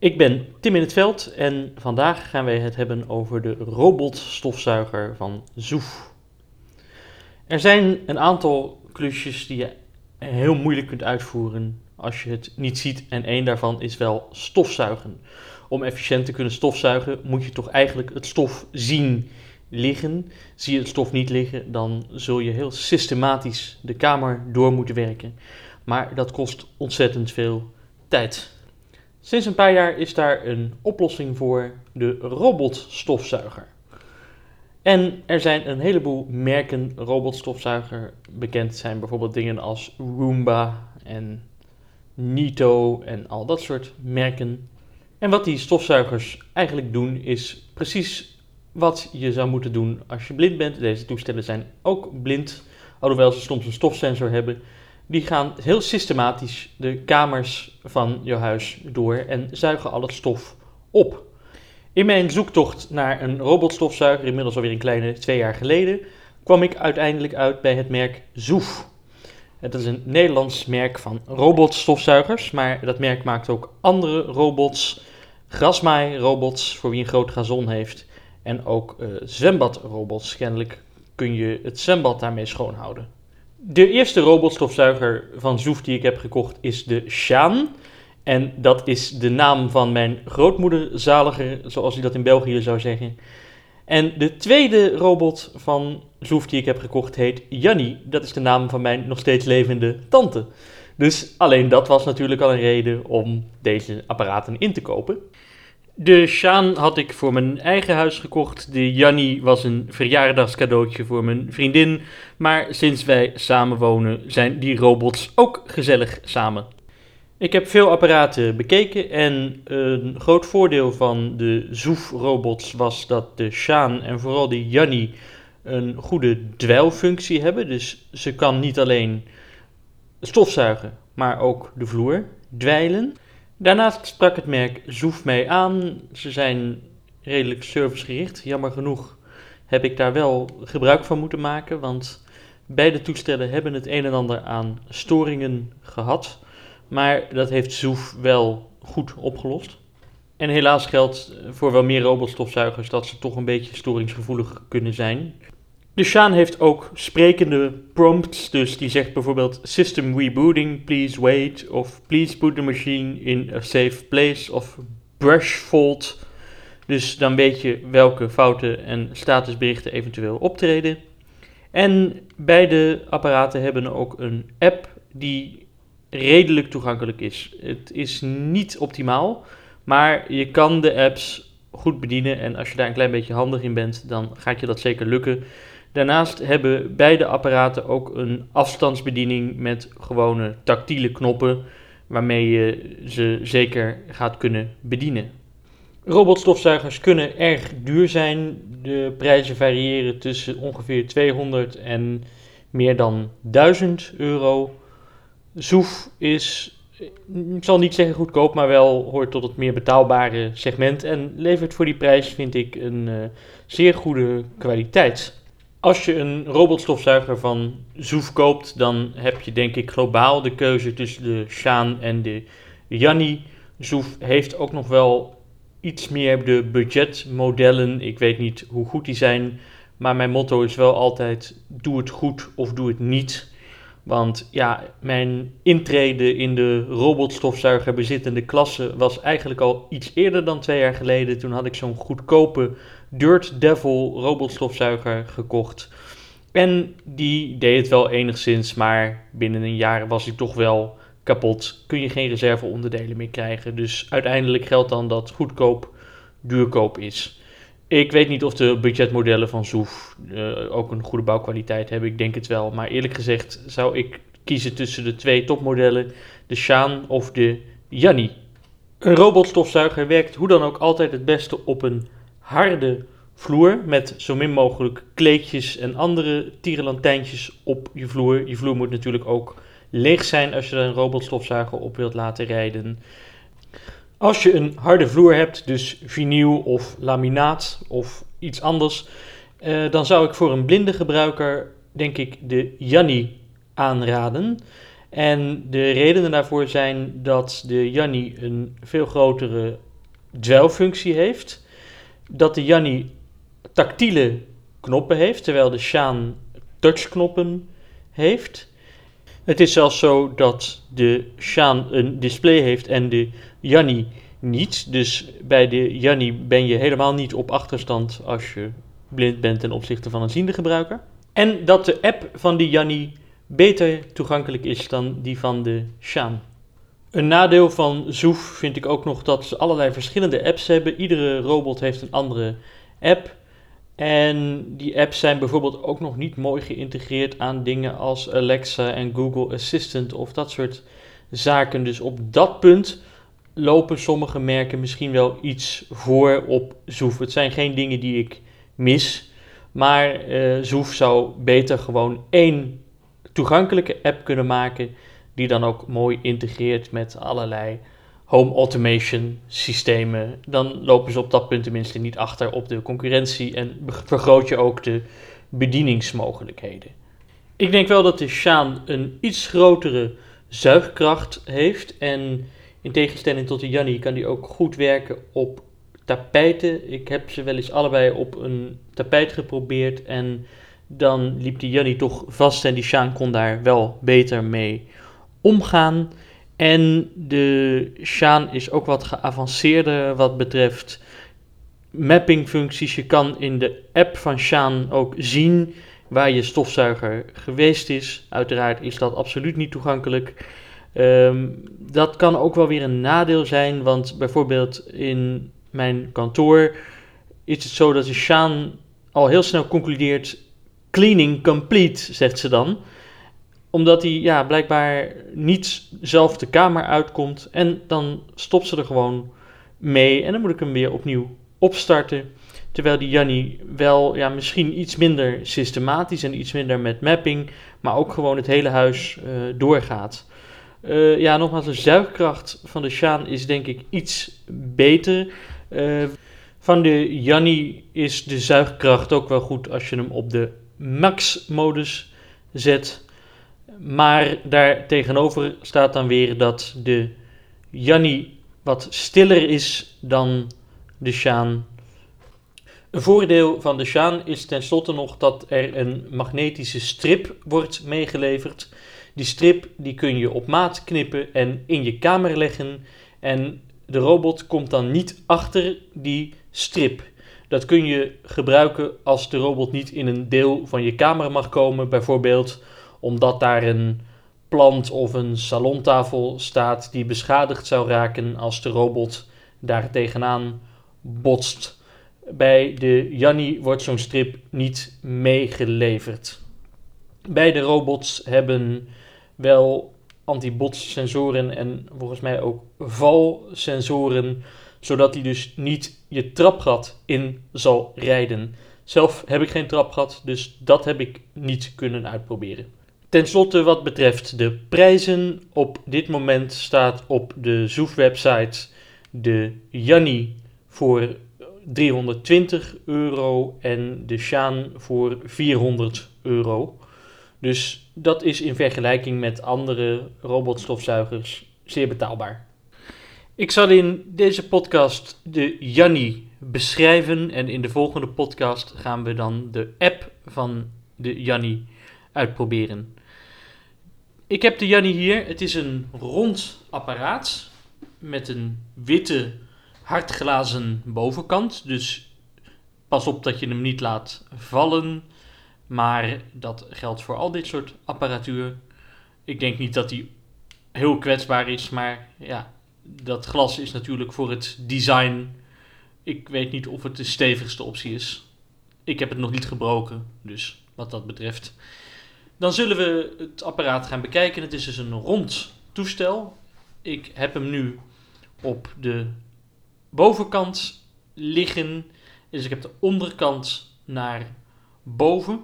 Ik ben Tim in het Veld en vandaag gaan wij het hebben over de robotstofzuiger van Zoef. Er zijn een aantal klusjes die je heel moeilijk kunt uitvoeren als je het niet ziet en één daarvan is wel stofzuigen. Om efficiënt te kunnen stofzuigen moet je toch eigenlijk het stof zien liggen. Zie je het stof niet liggen, dan zul je heel systematisch de kamer door moeten werken. Maar dat kost ontzettend veel tijd. Sinds een paar jaar is daar een oplossing voor, de robotstofzuiger. En er zijn een heleboel merken robotstofzuiger bekend. zijn bijvoorbeeld dingen als Roomba en Nito en al dat soort merken. En wat die stofzuigers eigenlijk doen is precies wat je zou moeten doen als je blind bent. Deze toestellen zijn ook blind, alhoewel ze soms een stofsensor hebben. Die gaan heel systematisch de kamers van je huis door en zuigen al het stof op. In mijn zoektocht naar een robotstofzuiger, inmiddels alweer een kleine twee jaar geleden, kwam ik uiteindelijk uit bij het merk Zoef. Het is een Nederlands merk van robotstofzuigers, maar dat merk maakt ook andere robots, grasmaai-robots voor wie een groot gazon heeft en ook uh, zwembadrobots. Kennelijk kun je het zwembad daarmee schoonhouden. De eerste robotstofzuiger van Zoef die ik heb gekocht is de Shaan. En dat is de naam van mijn grootmoeder zaliger, zoals hij dat in België zou zeggen. En de tweede robot van Zoef die ik heb gekocht heet Jannie. Dat is de naam van mijn nog steeds levende tante. Dus alleen dat was natuurlijk al een reden om deze apparaten in te kopen. De Shaan had ik voor mijn eigen huis gekocht. De Jannie was een verjaardagscadeautje voor mijn vriendin. Maar sinds wij samenwonen zijn die robots ook gezellig samen. Ik heb veel apparaten bekeken en een groot voordeel van de Zoef-robots was dat de Shaan en vooral de Jannie een goede dweilfunctie hebben. Dus ze kan niet alleen stofzuigen, maar ook de vloer dweilen. Daarnaast sprak het merk Zoef mee aan. Ze zijn redelijk servicegericht. Jammer genoeg heb ik daar wel gebruik van moeten maken, want beide toestellen hebben het een en ander aan storingen gehad. Maar dat heeft Zoef wel goed opgelost. En helaas geldt voor wel meer robotstofzuigers dat ze toch een beetje storingsgevoelig kunnen zijn. De Shaan heeft ook sprekende prompts, dus die zegt bijvoorbeeld System rebooting, please wait, of please put the machine in a safe place, of brush fault. Dus dan weet je welke fouten en statusberichten eventueel optreden. En beide apparaten hebben ook een app die redelijk toegankelijk is. Het is niet optimaal, maar je kan de apps goed bedienen en als je daar een klein beetje handig in bent, dan gaat je dat zeker lukken. Daarnaast hebben beide apparaten ook een afstandsbediening met gewone tactiele knoppen, waarmee je ze zeker gaat kunnen bedienen. Robotstofzuigers kunnen erg duur zijn. De prijzen variëren tussen ongeveer 200 en meer dan 1000 euro. Zoef is, ik zal niet zeggen goedkoop, maar wel hoort tot het meer betaalbare segment en levert voor die prijs, vind ik, een uh, zeer goede kwaliteit. Als je een robotstofzuiger van Zoef koopt, dan heb je denk ik globaal de keuze tussen de Shaan en de Yanni. Zoef heeft ook nog wel iets meer de budgetmodellen. Ik weet niet hoe goed die zijn, maar mijn motto is wel altijd: doe het goed of doe het niet. Want ja, mijn intrede in de robotstofzuiger bezittende klasse was eigenlijk al iets eerder dan twee jaar geleden. Toen had ik zo'n goedkope Dirt Devil robotstofzuiger gekocht. En die deed het wel enigszins, maar binnen een jaar was hij toch wel kapot. Kun je geen reserveonderdelen meer krijgen. Dus uiteindelijk geldt dan dat goedkoop duurkoop is. Ik weet niet of de budgetmodellen van Zoef uh, ook een goede bouwkwaliteit hebben. Ik denk het wel. Maar eerlijk gezegd zou ik kiezen tussen de twee topmodellen, de Shaan of de Yanni. Een robotstofzuiger werkt hoe dan ook altijd het beste op een harde vloer met zo min mogelijk kleedjes en andere tierenlantijntjes op je vloer. Je vloer moet natuurlijk ook leeg zijn als je er een robotstofzuiger op wilt laten rijden. Als je een harde vloer hebt, dus vinyl of laminaat of iets anders, eh, dan zou ik voor een blinde gebruiker denk ik de Janni aanraden. En de redenen daarvoor zijn dat de Janni een veel grotere dweilfunctie heeft. Dat de Janni tactiele knoppen heeft, terwijl de Shaan touchknoppen heeft. Het is zelfs zo dat de Shaan een display heeft en de Janni niet. Dus bij de Janni ben je helemaal niet op achterstand als je blind bent ten opzichte van een ziende gebruiker. En dat de app van de Janni beter toegankelijk is dan die van de Shaan. Een nadeel van Zoef vind ik ook nog dat ze allerlei verschillende apps hebben. Iedere robot heeft een andere app. En die apps zijn bijvoorbeeld ook nog niet mooi geïntegreerd aan dingen als Alexa en Google Assistant of dat soort zaken. Dus op dat punt lopen sommige merken misschien wel iets voor op Zoef. Het zijn geen dingen die ik mis, maar uh, Zoef zou beter gewoon één toegankelijke app kunnen maken die dan ook mooi integreert met allerlei home automation systemen. Dan lopen ze op dat punt tenminste niet achter op de concurrentie en vergroot je ook de bedieningsmogelijkheden. Ik denk wel dat de Shaan een iets grotere zuigkracht heeft en in tegenstelling tot de Janni kan die ook goed werken op tapijten. Ik heb ze wel eens allebei op een tapijt geprobeerd en dan liep die Janni toch vast en die Shaan kon daar wel beter mee omgaan. En de Shaan is ook wat geavanceerder wat betreft mappingfuncties. Je kan in de app van Shaan ook zien waar je stofzuiger geweest is. Uiteraard is dat absoluut niet toegankelijk. Ehm, dat kan ook wel weer een nadeel zijn, want bijvoorbeeld in mijn kantoor is het zo dat de Shaan al heel snel concludeert: cleaning complete, zegt ze dan omdat hij ja, blijkbaar niet zelf de kamer uitkomt. En dan stopt ze er gewoon mee. En dan moet ik hem weer opnieuw opstarten. Terwijl die Janni wel ja, misschien iets minder systematisch en iets minder met mapping. Maar ook gewoon het hele huis uh, doorgaat. Uh, ja, nogmaals, de zuigkracht van de Shaan is denk ik iets beter. Uh, van de Janni is de zuigkracht ook wel goed als je hem op de max-modus zet. Maar daar tegenover staat dan weer dat de Janni wat stiller is dan de Shaan. Een voordeel van de Shaan is tenslotte nog dat er een magnetische strip wordt meegeleverd. Die strip die kun je op maat knippen en in je kamer leggen. En de robot komt dan niet achter die strip. Dat kun je gebruiken als de robot niet in een deel van je kamer mag komen, bijvoorbeeld omdat daar een plant of een salontafel staat die beschadigd zou raken als de robot daar tegenaan botst. Bij de Janni wordt zo'n strip niet meegeleverd. Beide robots hebben wel anti-bots-sensoren en volgens mij ook valsensoren, zodat hij dus niet je trapgat in zal rijden. Zelf heb ik geen trapgat, dus dat heb ik niet kunnen uitproberen. Ten slotte wat betreft de prijzen. Op dit moment staat op de Zoef-website de Janni voor 320 euro en de Shaan voor 400 euro. Dus dat is in vergelijking met andere robotstofzuigers zeer betaalbaar. Ik zal in deze podcast de Janni beschrijven en in de volgende podcast gaan we dan de app van de Janni uitproberen. Ik heb de Janni hier. Het is een rond apparaat met een witte hardglazen bovenkant. Dus pas op dat je hem niet laat vallen. Maar dat geldt voor al dit soort apparatuur. Ik denk niet dat die heel kwetsbaar is, maar ja, dat glas is natuurlijk voor het design. Ik weet niet of het de stevigste optie is. Ik heb het nog niet gebroken, dus wat dat betreft. Dan zullen we het apparaat gaan bekijken. Het is dus een rond toestel. Ik heb hem nu op de bovenkant liggen. Dus ik heb de onderkant naar boven.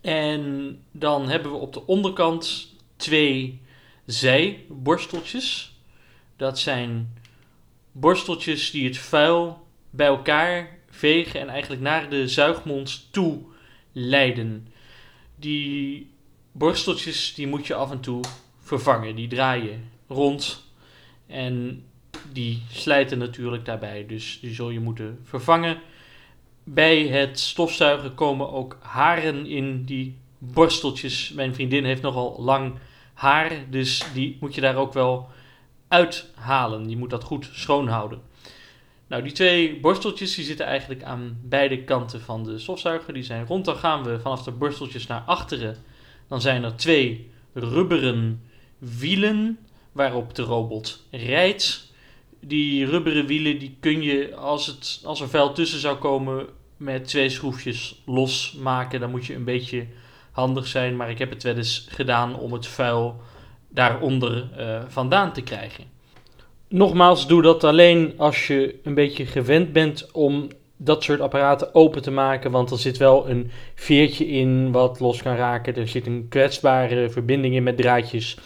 En dan hebben we op de onderkant twee zijborsteltjes. Dat zijn borsteltjes die het vuil bij elkaar vegen en eigenlijk naar de zuigmond toe leiden die borsteltjes die moet je af en toe vervangen. Die draaien rond. En die slijten natuurlijk daarbij, dus die zul je moeten vervangen. Bij het stofzuigen komen ook haren in die borsteltjes. Mijn vriendin heeft nogal lang haar, dus die moet je daar ook wel uithalen. Je moet dat goed schoonhouden. Nou, die twee borsteltjes die zitten eigenlijk aan beide kanten van de stofzuiger. Die zijn rond. Dan gaan we vanaf de borsteltjes naar achteren. Dan zijn er twee rubberen wielen waarop de robot rijdt. Die rubberen wielen die kun je, als, het, als er vuil tussen zou komen, met twee schroefjes losmaken. Dan moet je een beetje handig zijn, maar ik heb het wel eens gedaan om het vuil daaronder uh, vandaan te krijgen. Nogmaals, doe dat alleen als je een beetje gewend bent om dat soort apparaten open te maken, want er zit wel een veertje in wat los kan raken. Er zit een kwetsbare verbinding in met draadjes.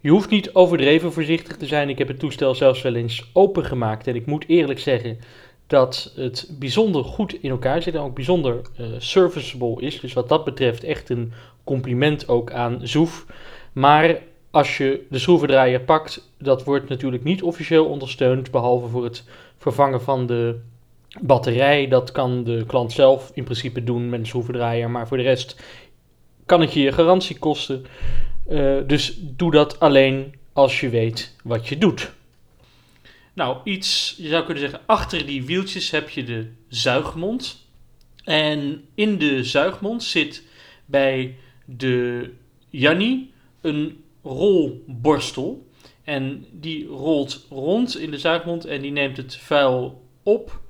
Je hoeft niet overdreven voorzichtig te zijn. Ik heb het toestel zelfs wel eens opengemaakt en ik moet eerlijk zeggen dat het bijzonder goed in elkaar zit en ook bijzonder uh, serviceable is. Dus wat dat betreft echt een compliment ook aan Zoef. Maar als je de schroevendraaier pakt, dat wordt natuurlijk niet officieel ondersteund, behalve voor het vervangen van de batterij. Dat kan de klant zelf in principe doen met een schroevendraaier, maar voor de rest kan het je je garantie kosten. Uh, dus doe dat alleen als je weet wat je doet. Nou, iets, je zou kunnen zeggen, achter die wieltjes heb je de zuigmond. En in de zuigmond zit bij de Janni een rolborstel. En die rolt rond in de zuigmond en die neemt het vuil op.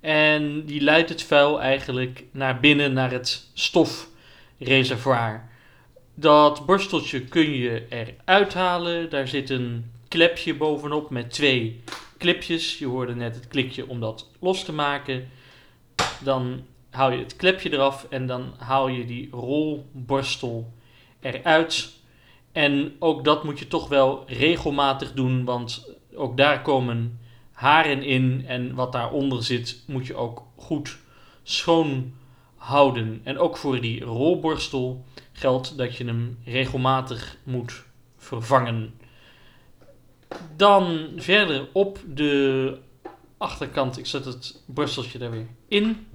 En die leidt het vuil eigenlijk naar binnen, naar het stofreservoir. Dat borsteltje kun je eruit halen. Daar zit een klepje bovenop met twee clipjes. Je hoorde net het klikje om dat los te maken. Dan haal je het klepje eraf en dan haal je die rolborstel eruit. En ook dat moet je toch wel regelmatig doen, want ook daar komen haren in en wat daaronder zit moet je ook goed schoon houden. En ook voor die rolborstel geldt dat je hem regelmatig moet vervangen. Dan verder op de achterkant, ik zet het borsteltje daar weer in.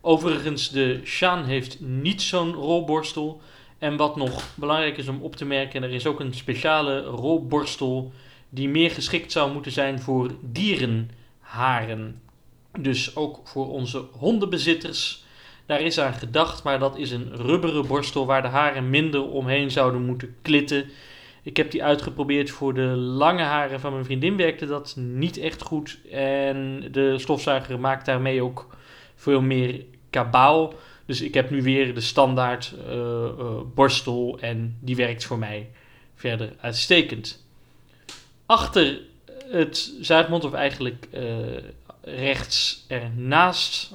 Overigens, de Shaan heeft niet zo'n rolborstel. En wat nog belangrijk is om op te merken, er is ook een speciale rolborstel die meer geschikt zou moeten zijn voor dierenharen. Dus ook voor onze hondenbezitters. Daar is aan gedacht, maar dat is een rubberen borstel waar de haren minder omheen zouden moeten klitten. Ik heb die uitgeprobeerd voor de lange haren van mijn vriendin. Werkte dat niet echt goed. En de stofzuiger maakt daarmee ook veel meer kabaal. Dus ik heb nu weer de standaard uh, uh, borstel en die werkt voor mij verder uitstekend. Achter het Zuidmond, of eigenlijk uh, rechts ernaast,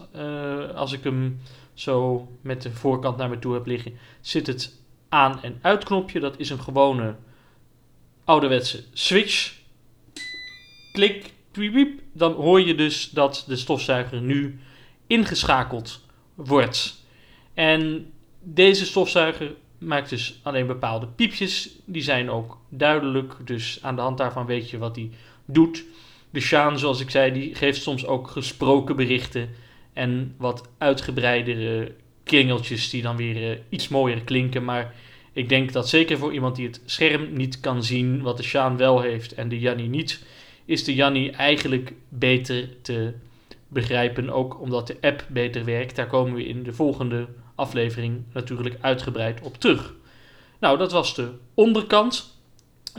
als ik hem zo met de voorkant naar me toe heb liggen, zit het aan- en uitknopje. Dat is een gewone ouderwetse switch. Klik, twiep, dan hoor je dus dat de stofzuiger nu ingeschakeld wordt. En deze stofzuiger maakt dus alleen bepaalde piepjes. Die zijn ook duidelijk, dus aan de hand daarvan weet je wat hij doet. De Shaan, zoals ik zei, die geeft soms ook gesproken berichten en wat uitgebreidere kringeltjes die dan weer uh, iets mooier klinken. Maar ik denk dat zeker voor iemand die het scherm niet kan zien, wat de Shaan wel heeft en de Janni niet, is de Janni eigenlijk beter te begrijpen. Ook omdat de app beter werkt. Daar komen we in de volgende aflevering natuurlijk uitgebreid op terug. Nou, dat was de onderkant.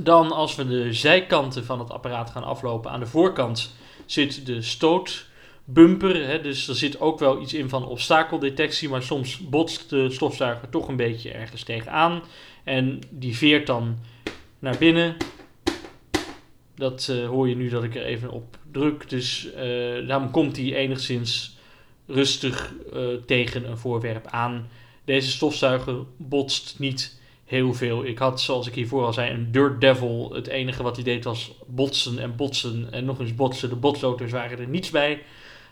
Dan als we de zijkanten van het apparaat gaan aflopen, aan de voorkant zit de stootbumper. Hè, dus er zit ook wel iets in van obstakeldetectie, maar soms botst de stofzuiger toch een beetje ergens tegenaan. En die veert dan naar binnen. Dat uh, hoor je nu dat ik er even op druk. Dus uh, daarom komt hij enigszins rustig uh, tegen een voorwerp aan. Deze stofzuiger botst niet heel veel. Ik had, zoals ik hiervoor al zei, een Dirt Devil. Het enige wat hij deed was botsen en botsen en nog eens botsen. De botloters waren er niets bij.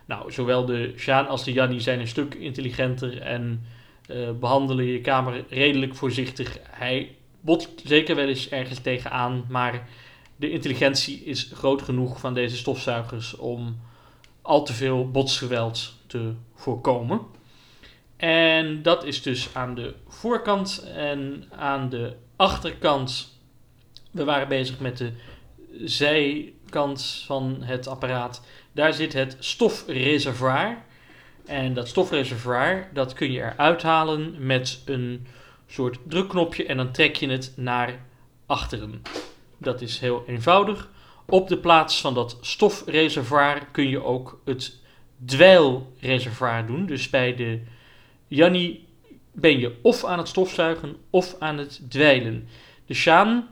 Nou, zowel de Sjaan als de Janni zijn een stuk intelligenter en uh, behandelen je kamer redelijk voorzichtig. Hij botst zeker wel eens ergens tegenaan, maar de intelligentie is groot genoeg van deze stofzuigers om al te veel botsgeweld te voorkomen. En dat is dus aan de voorkant en aan de achterkant. We waren bezig met de zijkant van het apparaat. Daar zit het stofreservoir. En dat stofreservoir, dat kun je eruit halen met een soort drukknopje en dan trek je het naar achteren. Dat is heel eenvoudig. Op de plaats van dat stofreservoir kun je ook het dweilreservoir doen. Dus bij de Janni ben je of aan het stofzuigen of aan het dweilen. De Sjaan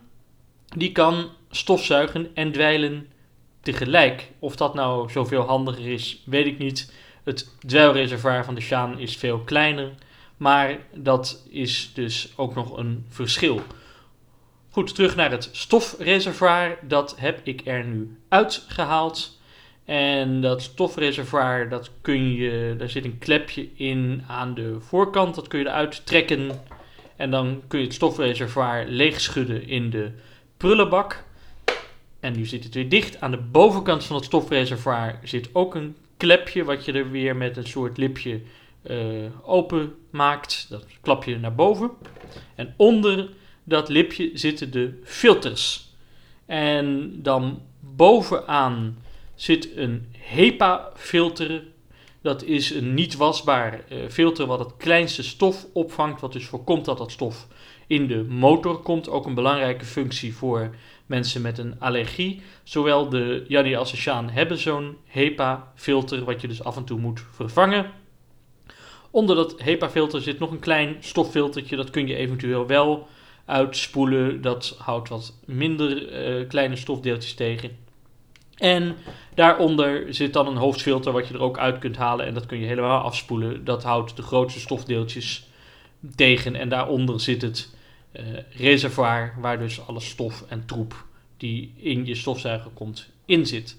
die kan stofzuigen en dweilen tegelijk. Of dat nou zoveel handiger is, weet ik niet. Het dweilreservoir van de Sjaan is veel kleiner, maar dat is dus ook nog een verschil. Goed, terug naar het stofreservoir. Dat heb ik er nu uitgehaald. En dat stofreservoir, dat kun je, daar zit een klepje in aan de voorkant. Dat kun je eruit trekken. En dan kun je het stofreservoir leegschudden in de prullenbak. En nu zit het weer dicht. Aan de bovenkant van het stofreservoir zit ook een klepje, wat je er weer met een soort lipje uh, open maakt. Dat klap je naar boven. En onder dat lipje zitten de filters. En dan bovenaan zit een HEPA-filter. Dat is een niet wasbaar uh, filter wat het kleinste stof opvangt, wat dus voorkomt dat dat stof in de motor komt. Ook een belangrijke functie voor mensen met een allergie. Zowel de Janni als de Sjaan hebben zo'n HEPA-filter, wat je dus af en toe moet vervangen. Onder dat HEPA-filter zit nog een klein stoffiltertje, dat kun je eventueel wel uitspoelen. Dat houdt wat minder uh, kleine stofdeeltjes tegen. En daaronder zit dan een hoofdfilter wat je er ook uit kunt halen en dat kun je helemaal afspoelen. Dat houdt de grootste stofdeeltjes tegen en daaronder zit het uh, reservoir waar dus alle stof en troep die in je stofzuiger komt in zit.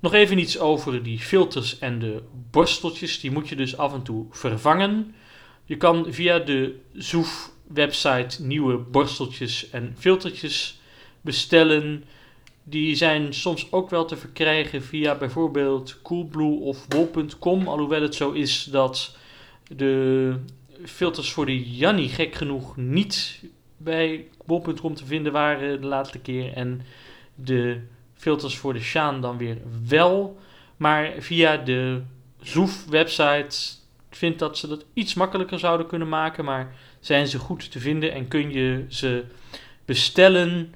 Nog even iets over die filters en de borsteltjes. Die moet je dus af en toe vervangen. Je kan via de Zoef website nieuwe borsteltjes en filtertjes bestellen. Die zijn soms ook wel te verkrijgen via bijvoorbeeld Coolblue of Bol.com. Alhoewel het zo is dat de filters voor de Janni gek genoeg niet bij Bol.com te vinden waren de laatste keer. En de filters voor de Shaan dan weer wel. Maar via de Zoef website vind dat ze dat iets makkelijker zouden kunnen maken. Maar zijn ze goed te vinden en kun je ze bestellen.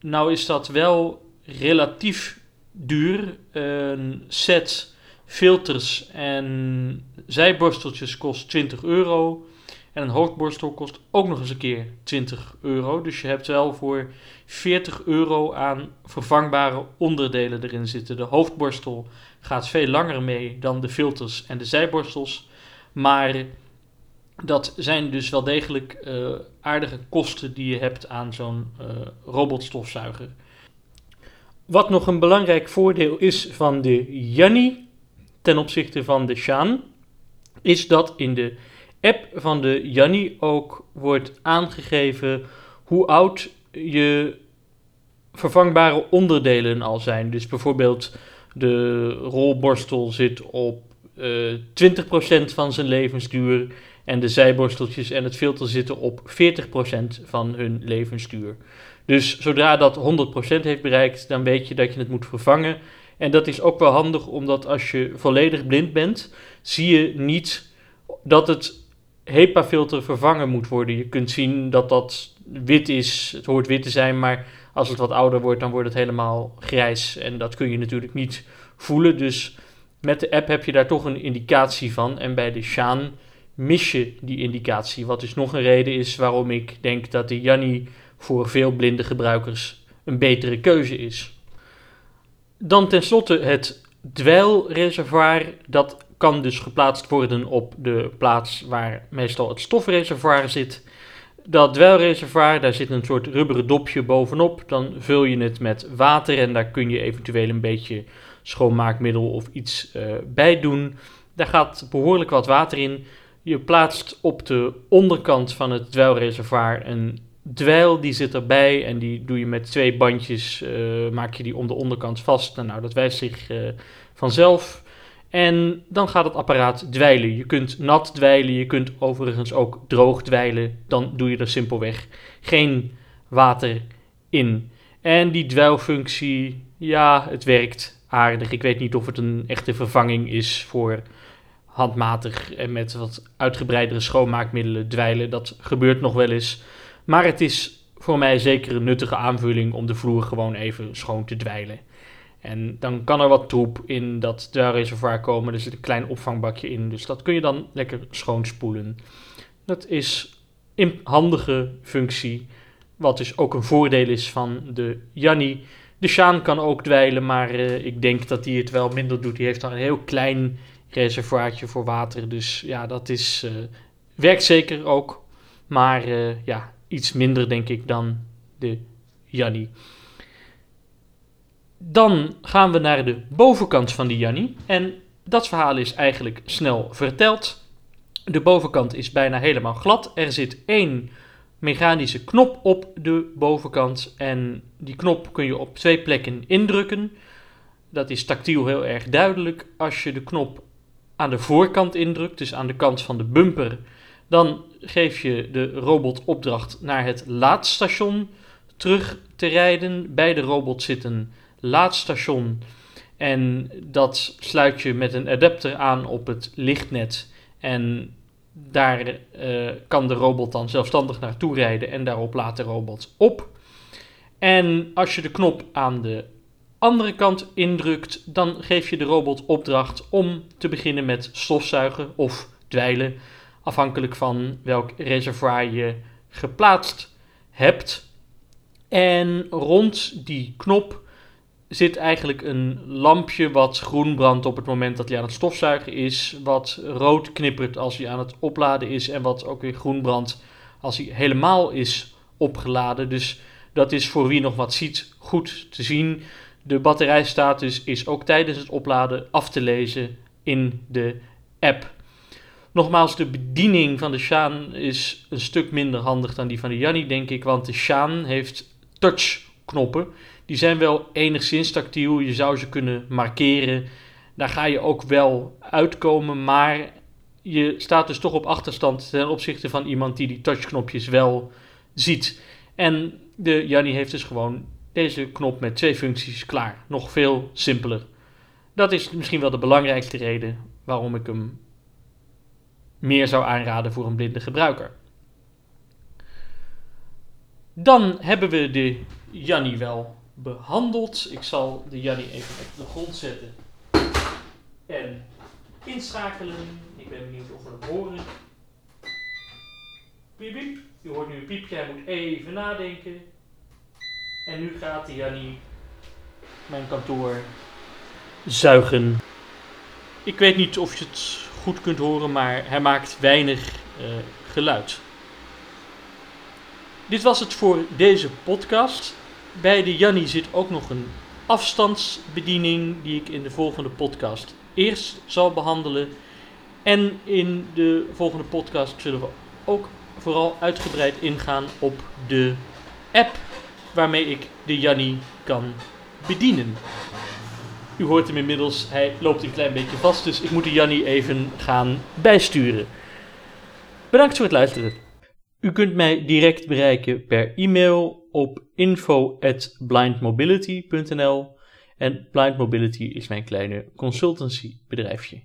Nou is dat wel relatief duur. Een set filters en zijborsteltjes kost 20 euro. En een hoofdborstel kost ook nog eens een keer 20 euro. Dus je hebt wel voor 40 euro aan vervangbare onderdelen erin zitten. De hoofdborstel gaat veel langer mee dan de filters en de zijborstels. Maar dat zijn dus wel degelijk uh, aardige kosten die je hebt aan zo'n uh, robotstofzuiger. Wat nog een belangrijk voordeel is van de Janni ten opzichte van de Shaan, is dat in de app van de Janni ook wordt aangegeven hoe oud je vervangbare onderdelen al zijn. Dus bijvoorbeeld de rolborstel zit op uh, eh, 20% van zijn levensduur en de zijborsteltjes en het filter zitten op 40% van hun levensduur. Dus zodra dat 100% heeft bereikt, dan weet je dat je het moet vervangen. En dat is ook wel handig, omdat als je volledig blind bent, zie je niet dat het HEPA-filter vervangen moet worden. Je kunt zien dat dat wit is, het hoort wit te zijn, maar als het wat ouder wordt, dan wordt het helemaal grijs. En dat kun je natuurlijk niet voelen. Dus met de app heb je daar toch een indicatie van. En bij de Shaan mis je die indicatie. Wat dus nog een reden is waarom ik denk dat de Janni voor veel blinde gebruikers een betere keuze is. Dan tenslotte het dweilreservoir. Dat kan dus geplaatst worden op de plaats waar meestal het stofreservoir zit. Dat dweilreservoir, daar zit een soort rubberen dopje bovenop. Dan vul je het met water en daar kun je eventueel een beetje schoonmaakmiddel of iets uh, bij doen. Daar gaat behoorlijk wat water in. Je plaatst op de onderkant van het dweilreservoir een dweil die zit erbij en die doe je met twee bandjes, eh, maak je die om de onderkant vast. Nou, nou dat wijst zich eh, vanzelf. En dan gaat het apparaat dweilen. Je kunt nat dweilen, je kunt overigens ook droog dweilen. Dan doe je er simpelweg geen water in. En die dweilfunctie, ja, het werkt aardig. Ik weet niet of het een echte vervanging is voor handmatig en met wat uitgebreidere schoonmaakmiddelen dweilen. Dat gebeurt nog wel eens. Maar het is voor mij zeker een nuttige aanvulling om de vloer gewoon even schoon te dweilen. En dan kan er wat troep in dat dweilreservoir komen. Er zit een klein opvangbakje in, dus dat kun je dan lekker schoonspoelen. Dat is een handige functie, wat dus ook een voordeel is van de Janni. De Sjaan kan ook dweilen, maar uh, ik denk dat hij het wel minder doet. Die heeft dan een heel klein reservoirtje voor water. Dus ja, dat is, uh, werkt zeker ook. Maar uh, ja, iets minder denk ik dan de Janni. Dan gaan we naar de bovenkant van de Janni. En dat verhaal is eigenlijk snel verteld. De bovenkant is bijna helemaal glad. Er zit één mechanische knop op de bovenkant. En die knop kun je op twee plekken indrukken. Dat is tactiel heel erg duidelijk. Als je de knop aan de voorkant indrukt, dus aan de kant van de bumper, dan geef je de robot opdracht naar het laadstation terug te rijden. Bij de robot zit een laadstation en dat sluit je met een adapter aan op het lichtnet. En daar uh, kan de robot dan zelfstandig naartoe rijden en daarop laat de robot op. En als je de knop aan de andere kant indrukt, dan geef je de robot opdracht om te beginnen met stofzuigen of dweilen, afhankelijk van welk reservoir je geplaatst hebt. En rond die knop zit eigenlijk een lampje wat groen brandt op het moment dat hij aan het stofzuigen is, wat rood knippert als hij aan het opladen is en wat ook weer groen brandt als hij helemaal is opgeladen. Dus dat is voor wie nog wat ziet goed te zien. De batterijstatus is ook tijdens het opladen af te lezen in de app. Nogmaals, de bediening van de Shaan is een stuk minder handig dan die van de Yanni, denk ik. Want de Shaan heeft touchknoppen. Die zijn wel enigszins tactiel. Je zou ze kunnen markeren. Daar ga je ook wel uitkomen. Maar je staat dus toch op achterstand ten opzichte van iemand die die touchknopjes wel ziet. En de Yanni heeft dus gewoon deze knop met twee functies klaar. Nog veel simpeler. Dat is misschien wel de belangrijkste reden waarom ik hem meer zou aanraden voor een blinde gebruiker. Dan hebben we de Janni wel behandeld. Ik zal de Janni even op de grond zetten en inschakelen. Ik ben benieuwd of we hem horen. Piep, piep. Je hoort nu een piepje, hij moet even nadenken. En nu gaat de Janni mijn kantoor zuigen. Ik weet niet of je het goed kunt horen, maar hij maakt weinig uh, geluid. Dit was het voor deze podcast. Bij de Janni zit ook nog een afstandsbediening die ik in de volgende podcast eerst zal behandelen. En in de volgende podcast zullen we ook vooral uitgebreid ingaan op de app waarmee ik de Janni kan bedienen. U hoort hem inmiddels, hij loopt een klein beetje vast, dus ik moet de Janni even gaan bijsturen. Bedankt voor het luisteren. U kunt mij direct bereiken per e-mail op info@blindmobility.nl en Blind Mobility is mijn kleine consultancybedrijfje.